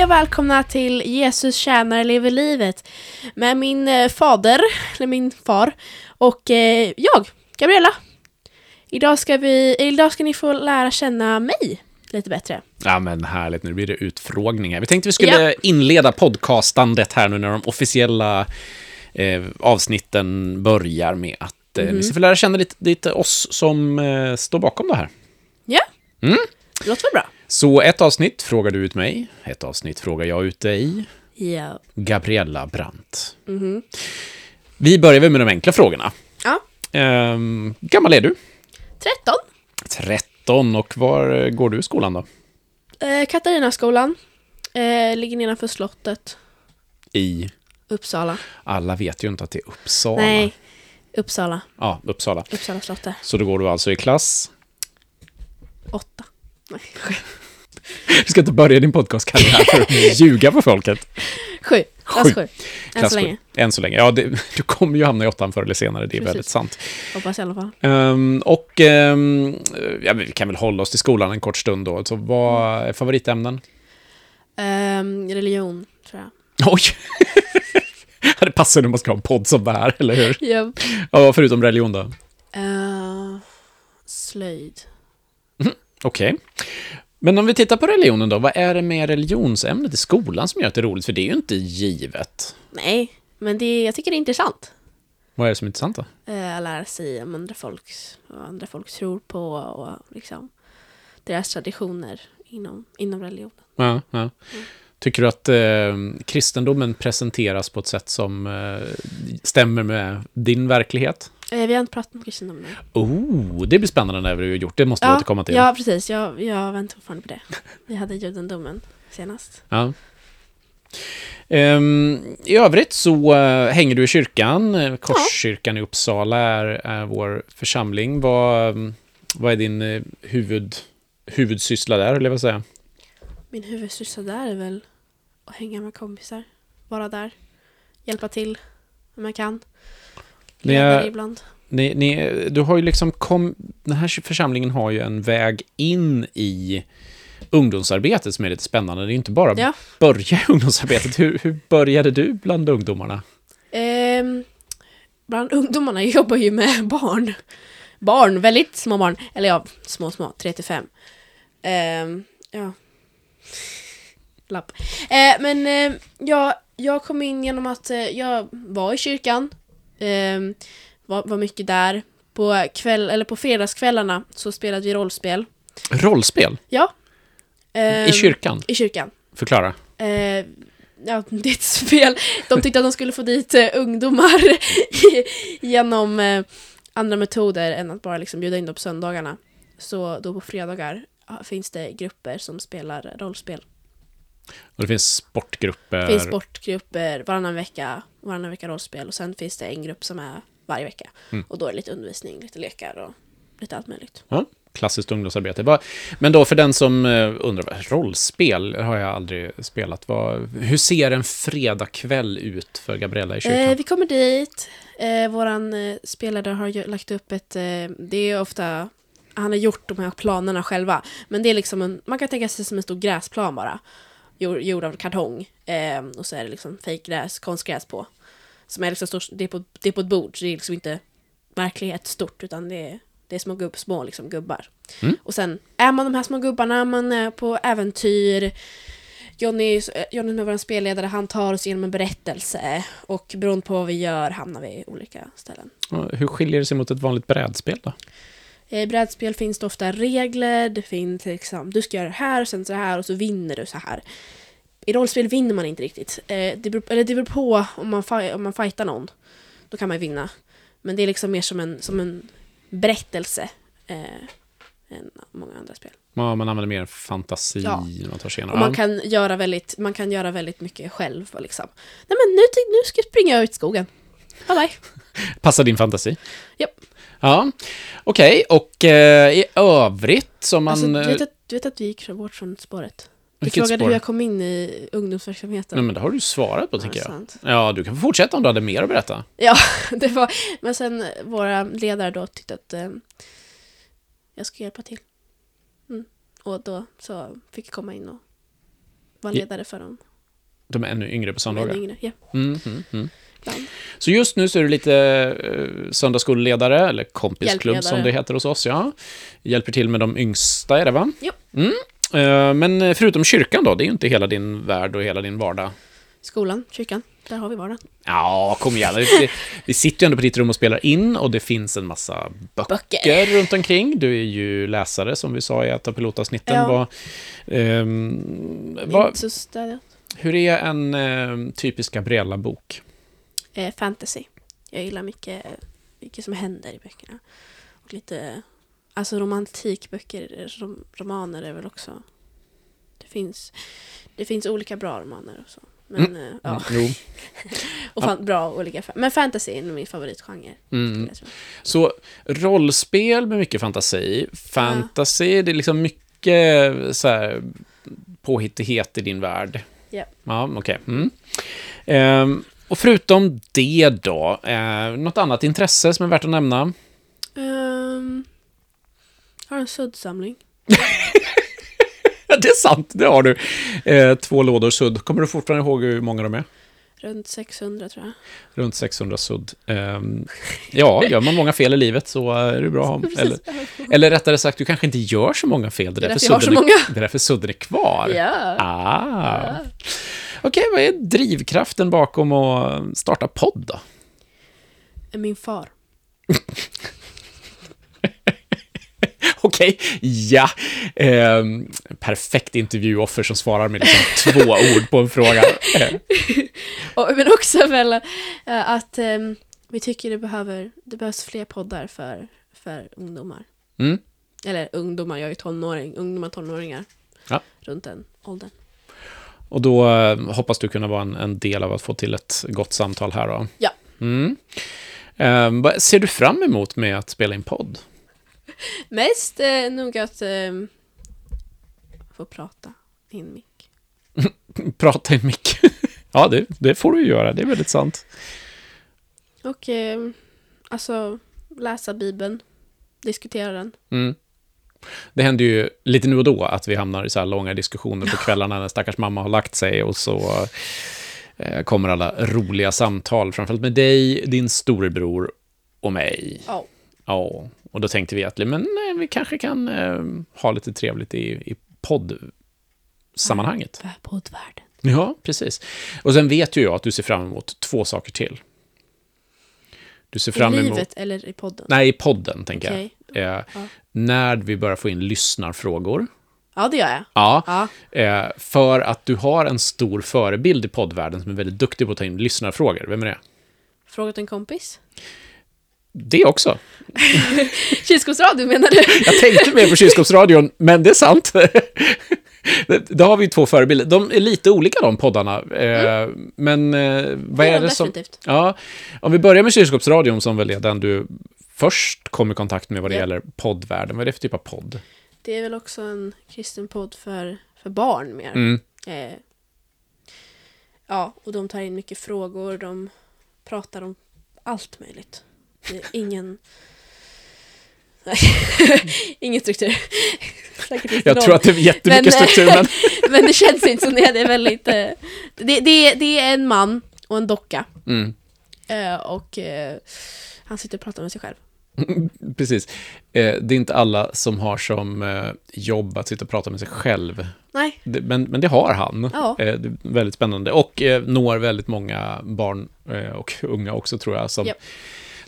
Hej och välkomna till Jesus tjänar lever livet med min eh, fader, eller min far, och eh, jag, Gabriella. Idag ska, vi, idag ska ni få lära känna mig lite bättre. Ja, men härligt. Nu blir det utfrågningar. Vi tänkte vi skulle Ja. inleda podcastandet här nu när de officiella eh, avsnitten börjar med att eh, Mhm. ni ska få lära känna lite, lite oss som eh, står bakom det här. Ja, Mm. det låter väl bra? Så ett avsnitt frågar du ut mig, ett avsnitt frågar jag ut dig. Ja. Gabriella Brandt. Mhm. Vi börjar väl med de enkla frågorna. Ja, Ehm, gammal är du? 13. 13 och var eh, går du i skolan då? Eh, Katarinaskolan. Eh, ligger nedanför slottet. I? Uppsala. Alla vet ju inte att det är Uppsala. Nej, Uppsala. Ja, Uppsala. Uppsala slottet. Så då går du alltså i klass? Åtta. Nej, Du ska inte börja din podcastkarriär för att ljuga på folket. sju. Klass Sju. Än Klass så sju. länge. Än så länge. Ja, det, du kommer ju hamna i åttan förr eller senare, det är Precis. väldigt sant. Hoppas i alla fall. Ehm, och ehm, ja, vi kan väl hålla oss till skolan en kort stund då. Så vad är favoritämnen? Ehm, religion, tror jag. Oj! det passar när man ska ha en podd som det här, eller hur? Ja. Ja, förutom religion då. Uh, slöjd. Okej. Men om vi tittar på religionen då, vad är det med religionsämnet i skolan som gör att det är roligt? För det är ju inte givet. Nej, men det, jag tycker det är intressant. Vad är det som är intressant då? Uh, att lära sig om andra folks, vad andra folk tror på och liksom deras traditioner inom, inom religionen. Ja, ja. Tycker du att eh, kristendomen presenteras på ett sätt som eh, stämmer med din verklighet? Eh, vi har inte pratat om kristendom nu. Oh, det blir spännande när vi har gjort det. måste vi återkomma till. ja, precis. Jag, jag väntar fortfarande på det. Vi hade judendomen senast. Ja. Ehm, I övrigt så eh, hänger du i kyrkan. Eh, Korskyrkan i Uppsala är, är vår församling. Vad, mm, vad är din eh, huvud, huvudsyssla där, eller vad säga? Min huvudsyssla där är väl att hänga med kompisar. Vara där. Hjälpa till om jag kan. Ni är- ibland. Ni, ni, du har ju liksom kom, den här församlingen har ju en väg in i ungdomsarbetet som är lite spännande. Det är inte bara Ja. börja i ungdomsarbetet. Hur, hur började du bland ungdomarna? Ehm, bland ungdomarna jobbar ju med barn. Barn, väldigt små barn. Eller ja, små, små. 3 till 5. Ehm, ja. Lapp. Eh, men eh, jag, jag kom in genom att eh, jag var i kyrkan. Ehm, var, var mycket där. På, kväll, eller på fredagskvällarna så spelade vi rollspel. Rollspel? Ja. Ehm, I kyrkan? I kyrkan. Förklara. Eh, ja, det är ett spel. De tyckte att de skulle få dit eh, ungdomar genom eh, andra metoder än att bara liksom bjuda in dem på söndagarna. Så då på fredagar finns det grupper som spelar rollspel. Och det finns sportgrupper. Det finns sportgrupper varannan vecka, varannan vecka rollspel och sen finns det en grupp som är varje vecka. Mm. Och då är det lite undervisning, lite lekar och lite allt möjligt. Ja, klassiskt ungdomsarbete. Men då för den som eh, undrar, rollspel har jag aldrig spelat. Hur ser en fredagkväll ut för Gabriella i kyrkan? Eh, vi kommer dit. Eh, våran eh, spelare har lagt upp ett... Eh, det är ofta... Han har gjort de här planerna själva. Men det är liksom en... Man kan tänka sig som en stor gräsplan bara. Gjord, gjord av kartong. Eh, och så är det liksom fejkgräs, konstgräs på. Som är liksom stort, det, är på, det är på ett bord, så det är liksom inte verklighet stort, utan det är, det är små, gubb, små liksom gubbar. Mm. Och sen är man de här små gubbarna, man är på äventyr. Johnny, Johnny är vår spelledare, han tar oss igenom en berättelse. Och beroende på vad vi gör hamnar vi i olika ställen. Hur skiljer det sig mot ett vanligt brädspel då? I brädspel finns det ofta regler, det finns liksom, du ska göra det här och sen så här och så vinner du så här. I rollspel vinner man inte riktigt. Eh, det, beror, eller det beror på om man, om man fightar någon. Då kan man ju vinna. Men det är liksom mer som en, som en berättelse. Eh, än många andra spel. Ja, man använder mer fantasi Ja. man tar. Och man kan göra väldigt, man kan göra väldigt mycket själv. Liksom. Nej men nu, nu ska jag springa ut i skogen. Bye bye. Passar din fantasi? Japp. Ja, okej. Och eh, i övrigt som man... Alltså, du, eh, vet att, du vet att vi gick bort från spåret? Du Vilket frågade spår? hur jag kom in i ungdomsverksamheten. Nej, men det har du svarat på, Ja, tycker jag. sant. Ja, du kan få fortsätta om du hade mer att berätta. Ja, det var... Men sen våra ledare då tyckte att eh, jag ska hjälpa till. Mm. Och då så fick jag komma in och vara ledare för dem. De är ännu yngre på De söndagar. är yngre. Ja, Mm, mm, mm. Ibland. Så just nu så är du lite eh, söndagsskolledare, eller kompisklubb som det heter hos oss, ja. Hjälper till med de yngsta, är det va? Jo. Mm. Eh, Men förutom kyrkan då, det är ju inte hela din värld och hela din vardag. Skolan, kyrkan, där har vi vardagen. Ja, kom igen. Vi, vi sitter ju ändå på ditt rum och spelar in och det finns en massa böcker, Böcker. runt omkring. Du är ju läsare, som vi sa i ett av pilotavsnitten. Ja. Inte så städat. hur är en eh, typisk Gabriella-bok? Eh, fantasy. Jag gillar mycket, mycket som händer i böckerna. Och lite, alltså romantikböcker, rom, romaner är väl också... Det finns, det finns olika bra romaner och så. Men, eh, ja, Mm, och fan, bra olika. Men fantasy är nog min favoritgenre. Mm. Så rollspel med mycket fantasi, fantasy, det är liksom mycket så här påhittighet i din värld. Ja. Ja, okej. Mm. Ehm, och förutom det då, eh, något annat intresse som är värt att nämna? Ehm, har en suddsamling. Ja, det är sant, det har du. Eh, två lådor sudd. Kommer du fortfarande ihåg hur många de är? Runt 600 tror jag. Runt 600 sudd. Ehm, ja, gör man många fel i livet så är det bra. Eller, eller rättare sagt, du kanske inte gör så många fel. Det är, Det är därför, därför jag sudden många. är, det är därför sudden är kvar. Ja. Ah. Okej, vad är drivkraften bakom att starta podd då? Min far. Okej, ja. Ehm, perfekt intervjuoffer som svarar med liksom två ord på en fråga. Eh, Och, men också väl eh, att ehm, vi tycker det, behöver, det behövs fler poddar för, för ungdomar. Mm. Eller ungdomar, jag är tonåring. Ungdomar, tonåringar. Ja. Runt den åldern. Och då eh, hoppas du kunna vara en, en del av att få till ett gott samtal här då. Ja. Mm. Ehm, vad ser du fram emot med att spela in podd? Mest eh, nog att ehm, få prata i en mick. Prata i mick. ja, det, det får du göra. Det är väldigt sant. Och ehm, alltså läsa Bibeln. Diskutera den. Mm. Det händer ju lite nu och då att vi hamnar i så här långa diskussioner på kvällarna när stackars mamma har lagt sig och så eh, kommer alla roliga samtal, framförallt med dig, din storebror och mig. Ja. Ja, och då tänkte vi att men, eh, vi kanske kan eh, ha lite trevligt i, i poddsammanhanget. Poddvärlden. Ja, precis. Och sen vet ju jag att du ser fram emot två saker till. Du ser fram I emot... livet eller i podden? Nej, i podden, tänker Okej. jag. Eh, Ja. När vi börjar få in lyssnarfrågor. Ja, det gör jag. Ja, Ja. eh, för att du har en stor förebild i poddvärlden som är väldigt duktig på att ta in lyssnarfrågor. Vem är det? Frågat en kompis. Det också. Kylskåpsradio menar du? Jag tänkte mer på kylskåpsradion, men det är sant. Då har vi två förebilder. De är lite olika de poddarna. Eh, Men eh, vad Ja, är det som... definitivt. Ja, om vi börjar med kylskåpsradion som väl är den du först kom i kontakt med vad det Ja. gäller poddvärlden. Vad är det för typ av podd? Det är väl också en kristen podd för, för barn mer. Mm. Eh, ja, och de tar in mycket frågor. De pratar om allt möjligt. Det är ingen... Nej, ingen struktur. Säkert Jag någon. tror att det är jättemycket Men, eh, struktur, men... Men det känns inte som det. Det är väldigt... eh, Det, det, det är en man och en docka. Mm. Eh, och han sitter och pratar med sig själv. Precis. Eh, det är inte alla som har som eh, jobb att sitta och prata med sig själv. Nej, men, men det har han. Ja. Eh, väldigt spännande. Och når väldigt många barn och unga också, tror jag, som Japp.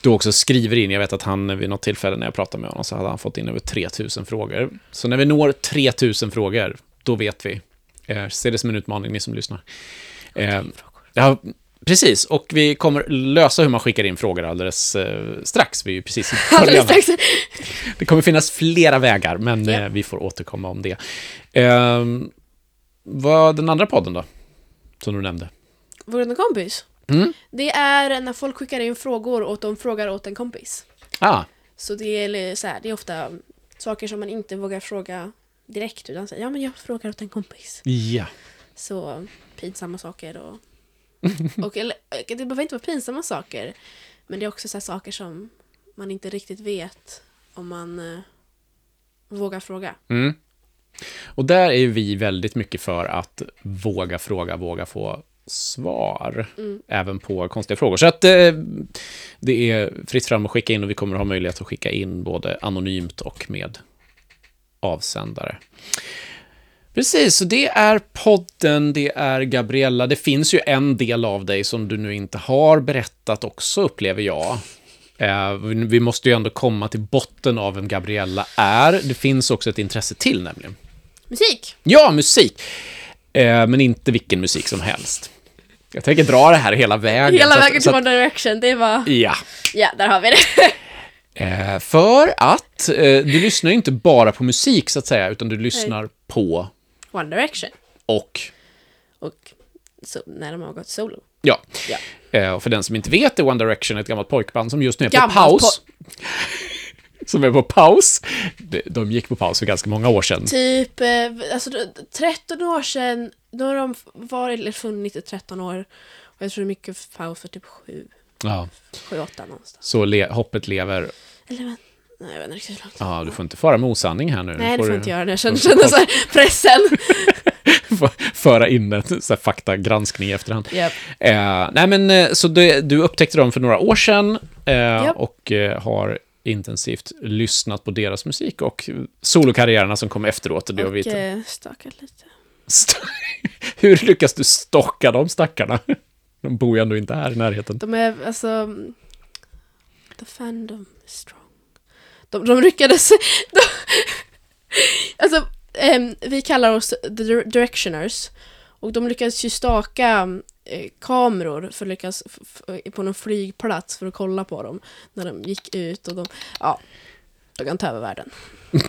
då också skriver in. Jag vet att han vid något tillfälle när jag pratade med honom så hade han fått in över 3000 frågor. Så när vi når 3000 frågor, då vet vi. Eh, se det som en utmaning, ni som lyssnar. Eh, ja, precis. Och vi kommer lösa hur man skickar in frågor alldeles eh, strax. Vi är ju precis i början. Det kommer finnas flera vägar, men eh, vi får återkomma om det. Ehm, vad den andra podden då? Som du nämnde. Vår enda kompis. Mm. Det är när folk skickar in frågor och de frågar åt en kompis. Ah, Så det är, så här, det är ofta saker som man inte vågar fråga direkt utan säger ja men jag frågar åt en kompis. ja. Så pinsamma saker och... och eller, det behöver inte vara pinsamma saker. Men det är också så saker som man inte riktigt vet om man eh, vågar fråga. Mm. Och där är vi väldigt mycket för att våga fråga, våga få svar. Även på konstiga frågor. Så att eh, det är fritt fram att skicka in och vi kommer att ha möjlighet att skicka in både anonymt och med avsändare. Precis, så det är podden, det är Gabriella. Det finns ju en del av dig som du nu inte har berättat också, upplever jag. Eh, vi- måste ju ändå komma till botten av vem Gabriella är. Det finns också ett intresse till nämligen. Musik! Ja, musik! Eh, men inte vilken musik som helst. Jag tänker dra det här hela vägen. Hela vägen till One Direction, det var... Ja. Ja, där har vi det. Eh, för att eh, du lyssnar ju inte bara på musik, så att säga, utan du lyssnar på One Direction. och Och så, när de har gått solo. Ja. Ja. Eh, och för den som inte vet är One Direction ett gammalt pojkband som just nu är på Gammalt paus. som är på paus. De, de gick på paus för ganska många år sedan. Typ, eh, alltså d- 13 år sedan, då har de varit eller funnits i 13 år. Och jag tror det är mycket paus för typ 7, Ja. 7, 8 någonstans. Så le, hoppet lever. Eller men, nej jag vet inte riktigt hur långt. Ja, du får inte fara med osanning här nu. Nej, det får får du inte göra. Jag känner, känner så här, pressen. föra in en så faktagranskning i efterhand. Japp. Eh, nej, men eh, så det, du upptäckte dem för några år sedan eh, Japp. och eh, har intensivt lyssnat på deras musik och solokarriärerna som kom efteråt. Och det Och eh, stakat lite. St- Hur lyckas du stocka de stackarna? De bor ju ändå inte här i närheten. De är, alltså... The fandom is strong. De, de lyckades... De, alltså, em, vi kallar oss the dir- directioners. Och de lyckades ju staka eh, kameror för att lyckas f- på någon flygplats för att kolla på dem. När de gick ut och de... Ja. De kan ta över världen.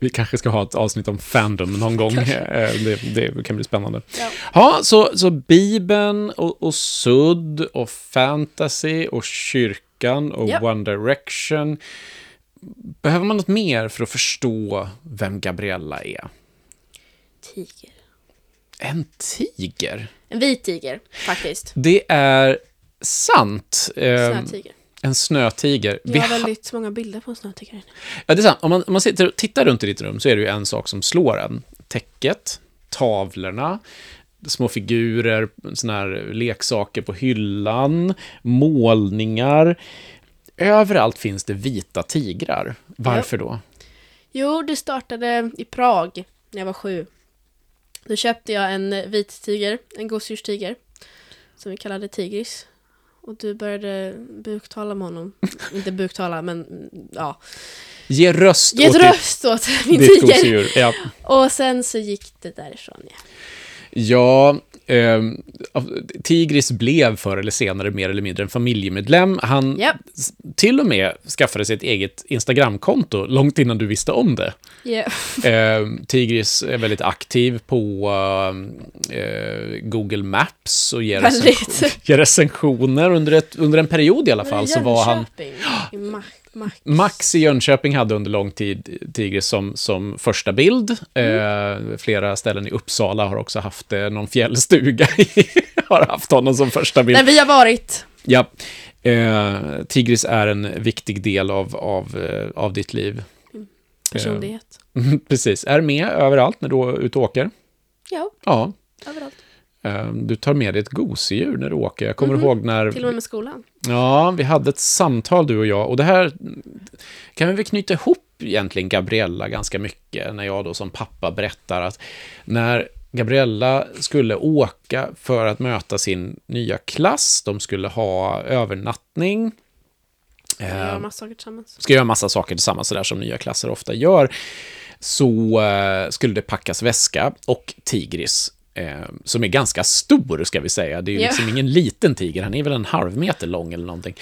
Vi kanske ska ha ett avsnitt om fandom någon gång. Eh, Det, det kan bli spännande. Ja. Ja, så, så Bibeln och, och sudd och fantasy och kyrkan och Japp. One Direction. Behöver man något mer för att förstå vem Gabriella är? Tiger. En tiger? En vit tiger, faktiskt. Det är sant. Ehm, Snötiger. en snötiger. Jag Vi har ha- väldigt många bilder på en snötiger. Ja, det är sant. Om man, om man sitter tittar runt i ditt rum så är det ju en sak som slår en. Täcket, tavlorna, små figurer, såna här leksaker på hyllan, målningar. Överallt finns det vita tigrar. Varför då? Jo, det startade i Prag när jag var sju. Då köpte jag en vit tiger, en gosedjurstiger, som vi kallade Tigris. Och du började buktala med honom. Inte buktala, men ja. Ge röst Ge åt röst åt min ditt tiger. Ja. Och sen så gick det därifrån, ja. Ja, ehm, Tigris blev förr eller senare mer eller mindre en familjemedlem. Han s- till och med skaffade sig ett eget Instagramkonto långt innan du visste om det. Ja. Eh, Tigris är väldigt aktiv på eh, Google Maps och ger, recension, ger recensioner under, ett, under en period i alla fall. Så var han, i Max. Max. I Jönköping hade under lång tid Tigris som, som första bild. Eh, flera ställen i Uppsala har också haft eh, någon fjällstuga. har haft honom som första bild. Där vi har varit. Ja. Eh, Tigris är en viktig del av, av, eh, av ditt liv. Personlighet. Precis. Är med överallt när du är ute och åker. Ja, Ja. överallt. Eh, Du tar med dig ett gosedjur när du åker. Jag kommer Mhm. ihåg när... Till och med med skolan. Ja, vi hade ett samtal du och jag. Och det här kan vi väl knyta ihop egentligen Gabriella ganska mycket. När jag då som pappa berättar att när Gabriella skulle åka för att möta sin nya klass, de skulle ha övernattning. Vi Eh, gör massa saker tillsammans. ska göra massa saker tillsammans, sådär som nya klasser ofta gör, så eh, skulle det packas väska och Tigris, eh, som är ganska stor, ska vi säga. Det är ju liksom ingen liten tiger, han är väl en halv meter lång eller någonting.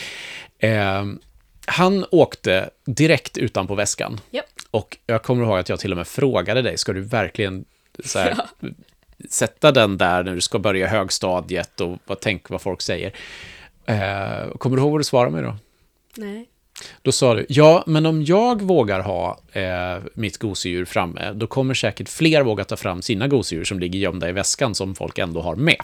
Eh, han åkte direkt utanpå väskan. Japp. Och jag kommer ihåg att jag till och med frågade dig, ska du verkligen här, sätta den där när du ska börja högstadiet och vad, tänk vad folk säger? Eh, kommer du ihåg vad du svarade mig då? Nej. Då sa du, ja, men om jag vågar ha eh, mitt gosedjur framme, då kommer säkert fler våga ta fram sina gosedjur som ligger gömda i väskan som folk ändå har med.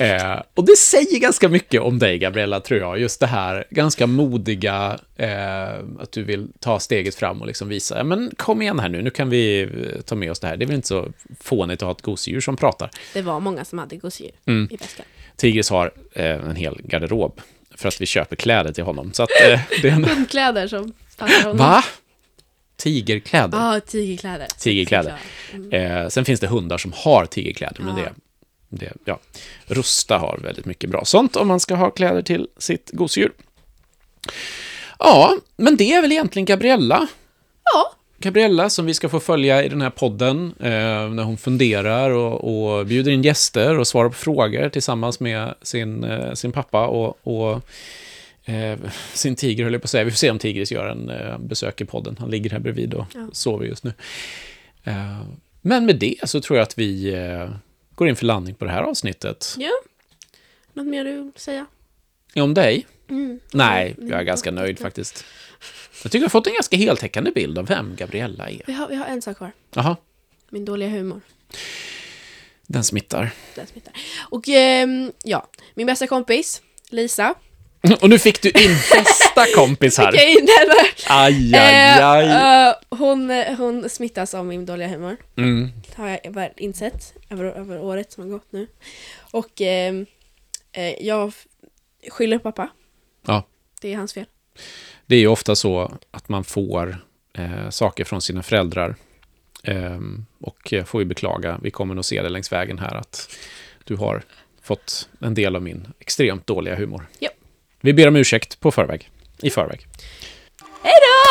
Eh, och det säger ganska mycket om dig, Gabriella, tror jag. Just det här ganska modiga, eh, att du vill ta steget fram och liksom visa, ja, men kom igen här nu, nu kan vi eh, ta med oss det här. Det är väl inte så fånigt att ha ett gosedjur som pratar. Det var många som hade gosedjur Mm. i väskan. Tigris har eh, en hel garderob för att vi köper kläder till honom. Så att eh, det är en... Hundkläder som passar honom. Va? Tigerkläder? Ja, tigerkläder. Tigerkläder. Mm. Eh, sen finns det hundar som har tigerkläder, men det, det, ja. Rusta har väldigt mycket bra sånt om man ska ha kläder till sitt gosedjur. Ja, men det är väl egentligen Gabriella. Ja, Gabriella som vi ska få följa i den här podden eh, när hon funderar och, och bjuder in gäster och svarar på frågor tillsammans med sin, eh, sin pappa och, och eh, sin tiger, höll jag på att säga. Vi får se om Tigris gör en eh, besök i podden. Han ligger här bredvid och Ja. sover just nu. Eh, men med det så tror jag att vi eh, går in för landning på det här avsnittet. ja. Något mer du vill säga? Om dig? Mm. Nej, Mm, jag är ganska mm. nöjd faktiskt. Jag tycker jag har fått en ganska heltäckande bild av vem Gabriella är. Vi har, vi har en sak kvar. Jaha, Min dåliga humor. den smittar. Den smittar. Och ehm, ja, min bästa kompis, Lisa. Och nu fick du in bästa kompis här. Fick jag in henne? Aj, aj, Eh, aj. eh, hon, eh, hon smittas av min dåliga humor. Mm. Det har jag väl insett över, över året som har gått nu. Och ehm, eh, jag skyller på pappa. Ja. Det är hans fel. Det är ju ofta så att man får eh, saker från sina föräldrar. Ehm, och får ju beklaga, vi kommer nog se det längs vägen här, att du har fått en del av min extremt dåliga humor. Ja. Vi ber om ursäkt på förväg. I förväg. Hej då!